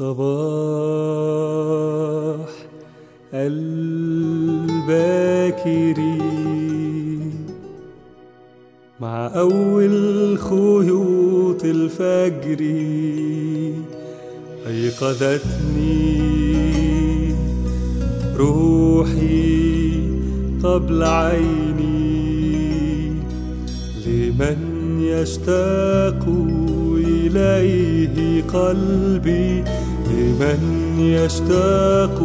صباح الباكري مع أول خيوط الفجر أيقظتني روحي قبل عيني. لمن يشتاق إليه قلبي لمن يشتاق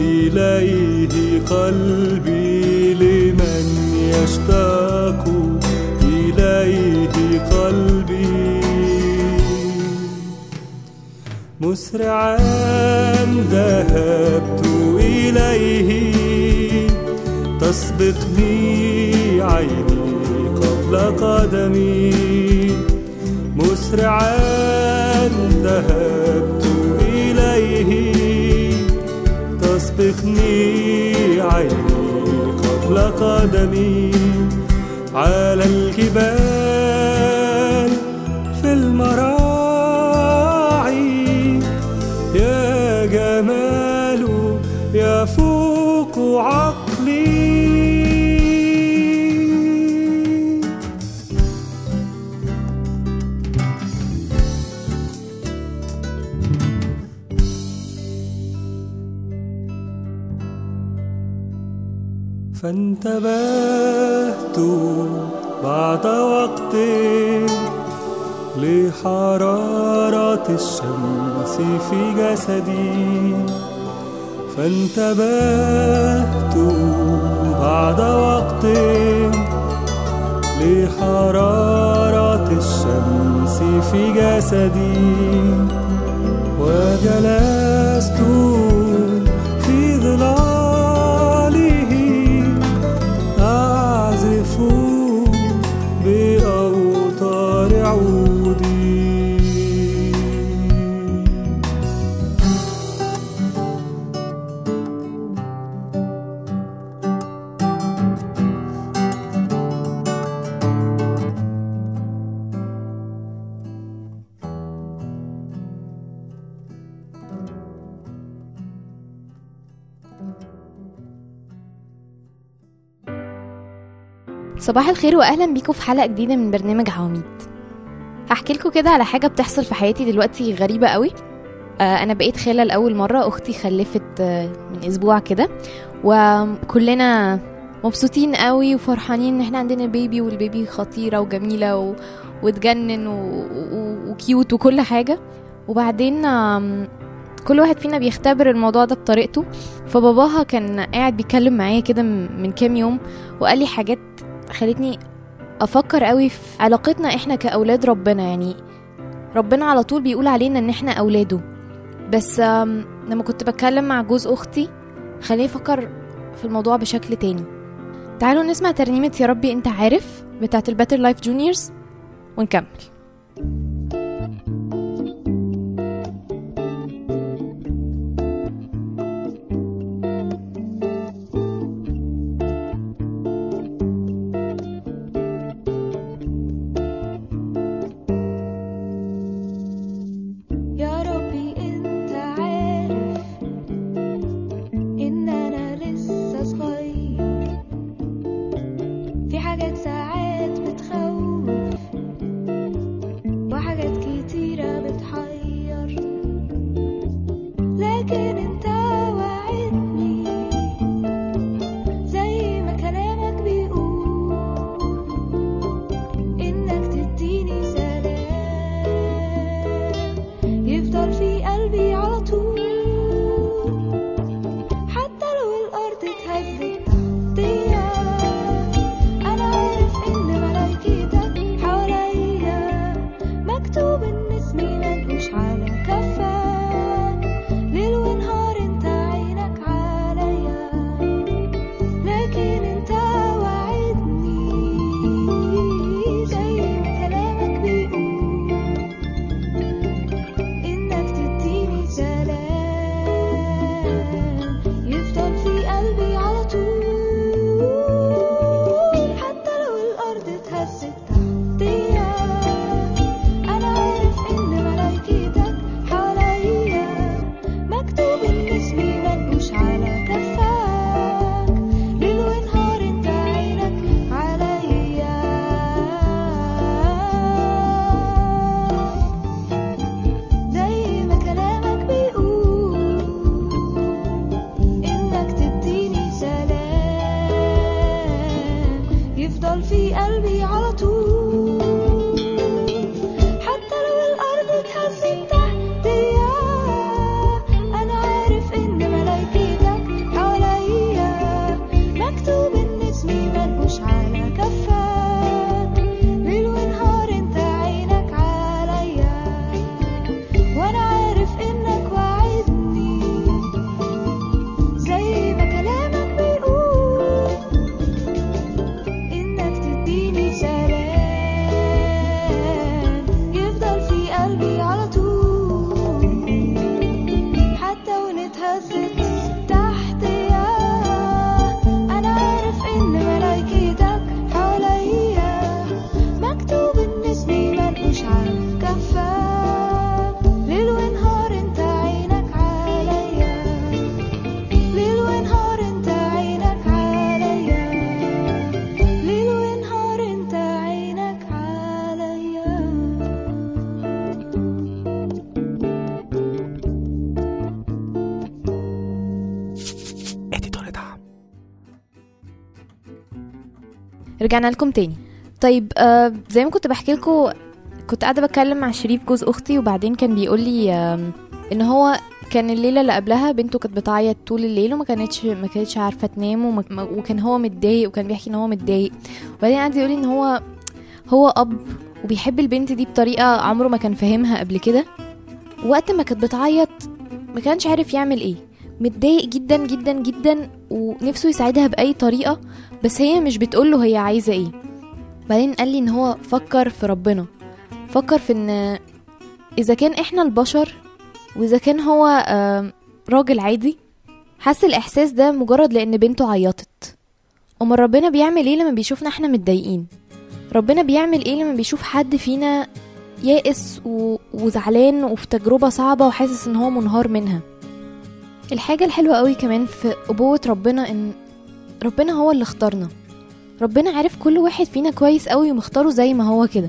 إليه قلبي لمن يشتاق إليه قلبي. مسرعا ذهبت إليه تسبقني عيني قبل قدمي. مسرعا ذهبت تسبقني عيني قبل قدمي على الجبال. فانتبهت بعد وقت لحرارة الشمس في جسدي. فانتبهت بعد وقت لحرارة الشمس في جسدي. وجلست صباح الخير واهلا بيكم في حلقة جديدة من برنامج عواميد. هحكي لكم كده على حاجة بتحصل في حياتي دلوقتي غريبة قوي. آه أنا بقيت خاله لاول مرة أختي خلفت آه من أسبوع كده وكلنا مبسوطين قوي وفرحانين إن إحنا عندنا بيبي والبيبي خطيرة وجميلة و... وتجنن و... و... وكيوت وكل حاجة. وبعدين كل واحد فينا بيختبر الموضوع ده بطريقته. فباباها كان قاعد بيتكلم معايا كده من كام يوم وقال لي حاجات خلتني أفكر قوي في علاقتنا إحنا كأولاد ربنا. يعني ربنا على طول بيقول علينا إن إحنا أولاده. بس لما كنت بتكلم مع جوز أختي خليني أفكر في الموضوع بشكل تاني. تعالوا نسمع ترنيمة يا ربي أنت عارف بتاعت ال Better Life Juniors ونكمل. رجعنا لكم تاني. طيب آه زي ما كنت بحكي لكم كنت قاعدة بتكلم مع شريف جوز أختي وبعدين كان بيقول لي آم، إن هو كان الليلة اللي قبلها بنته كانت بتعيط طول الليل وما كانتش ما كانتش عارفة تنام وكان هو متضايق وكان بيحكي إن هو متضايق. وبعدين قعد يقول إن هو هو أب وبيحب البنت دي بطريقة عمره ما كان فاهمها قبل كده. وقت ما كانت بتعيط ما كانش عارف يعمل إيه. متضايق جدا جدا جدا ونفسه يساعدها بأي طريقة. بس هي مش بتقوله هي عايزة إيه. بعدين قال لي إن هو فكر في ربنا. فكر في إن إذا كان إحنا البشر وإذا كان هو راجل عادي حس الإحساس ده مجرد لأن بنته عيطت. أمال ربنا بيعمل إيه لما بيشوفنا إحنا متضايقين؟ ربنا بيعمل إيه لما بيشوف حد فينا يائس و... وزعلان وفي تجربة صعبة وحاسس إن هو منهار منها؟ الحاجة الحلوة قوي كمان في أبوة ربنا إن ربنا هو اللي اختارنا. ربنا عارف كل واحد فينا كويس قوي ومختاره زي ما هو كده.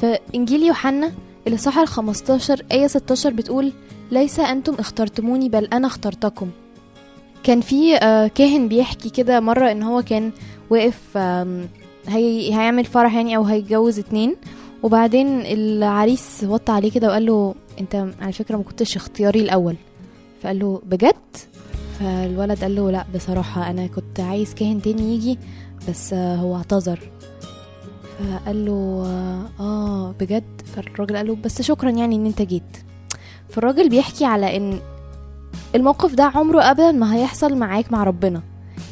في إنجيل يوحنا الإصحاح ال 15 آية 16 بتقول ليس أنتم اخترتموني بل أنا اخترتكم. كان في آه، كاهن بيحكي كده مرة إن هو كان واقف هي هيعمل فرح يعني أو هيتجوز اتنين. وبعدين العريس وطى عليه كده وقال له أنت على فكرة ما كنتش اختياري الأول. فقال له بجد؟ فالولد قال له لا بصراحة أنا كنت عايز كاهن تاني يجي بس آه، هو اعتذر. فقال له آه، آه بجد؟ فالراجل قال له بس شكرا يعني إن أنت جيت. فالراجل بيحكي على إن الموقف ده عمره ابدا ما هيحصل معاك مع ربنا.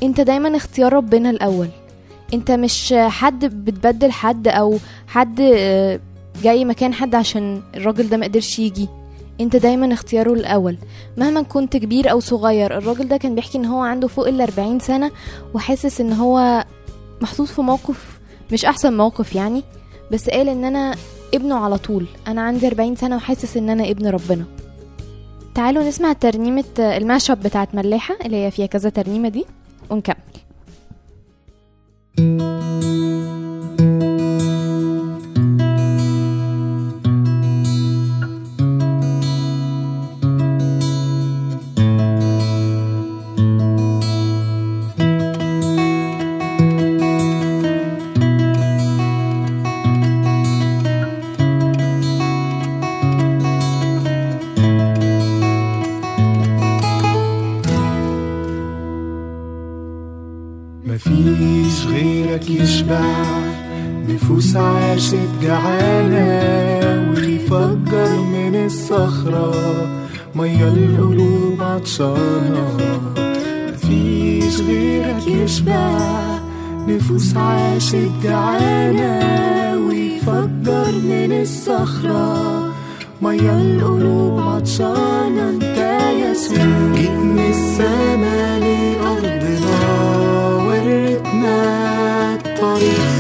أنت دايما اختيار ربنا الأول. أنت مش حد بتبدل حد أو حد آه، جاي مكان حد عشان الراجل ده ما قدرش يجي. انت دايما اختياره الأول. مهما كنت كبير أو صغير الراجل ده كان بيحكي إن هو عنده فوق ال 40 سنة وحاسس إن هو محطوط في موقف مش أحسن موقف يعني بس قال إن أنا ابنه على طول. أنا عندي 40 سنة وحاسس إن أنا ابن ربنا. تعالوا نسمع ترنيمة الماشب بتاعت ملاحة اللي هي فيها كذا ترنيمة دي. ونكمل. نفوس عاشت جعانة ويفجر من الصخرة. مية القلوب عطشانة. مفيش غيرك يشبع. نفوس عاشت جعانة ويفجر من الصخرة. مية القلوب عطشانة. انت يسوع جيت من السما لأرضنا وريتنا الطريق.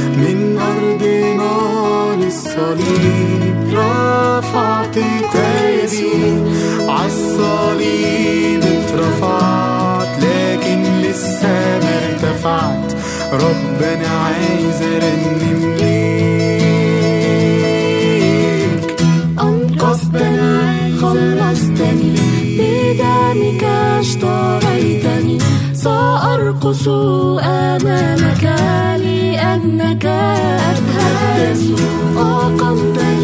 solibra سأرقص أمامك لأنك أبهجتني أقمتني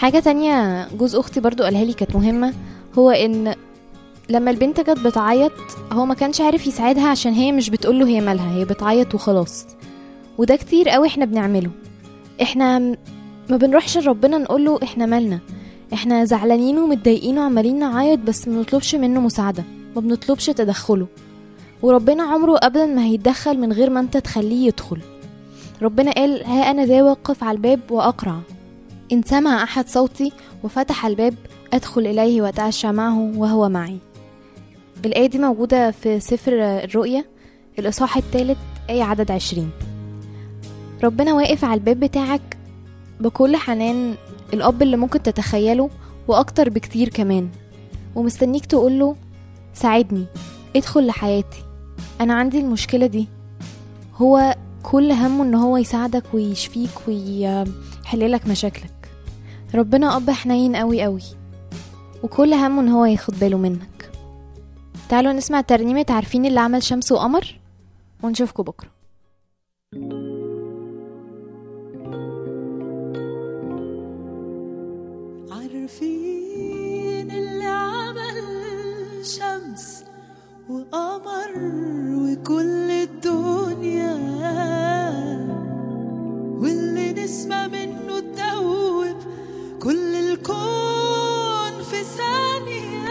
حاجة تانية جوز أختي برضو قالها لي كانت مهمة هو إن لما البنت كانت بتعيط هو ما كانش عارف يساعدها عشان هي مش بتقوله هي مالها هي بتعيط وخلاص. وده كتير قوي إحنا بنعمله. إحنا ما بنروحش لربنا نقوله إحنا مالنا. إحنا زعلانين ومتضايقين وعمالين نعيط بس ما بنطلبش منه مساعدة ما بنطلبش تدخله. وربنا عمره ابدا ما هيتدخل من غير ما أنت تخليه يدخل. ربنا قال ها أنا ذا واقف على الباب وأقرع. إن سمع أحد صوتي وفتح الباب أدخل إليه وأتعشى معه وهو معي. الآية دي موجودة في سفر الرؤيا الإصحاح الثالث آية عدد عشرين. ربنا واقف على الباب بتاعك بكل حنان الأب اللي ممكن تتخيله وأكتر بكتير كمان ومستنيك تقوله ساعدني ادخل لحياتي أنا عندي المشكلة دي. هو كل همه إن هو يساعدك ويشفيك ويحللك مشاكلك. ربنا أب حنين قوي قوي وكل همه إن هو ياخد باله منك. تعالوا نسمع ترنيمة عارفين اللي عمل شمس وقمر ونشوفكم بكرة. عارفين اللي عمل شمس وقمر وكل الدنيا واللي نسمة منه كل الكون في ثانية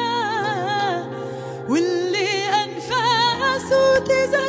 واللي أنفاسه تزهق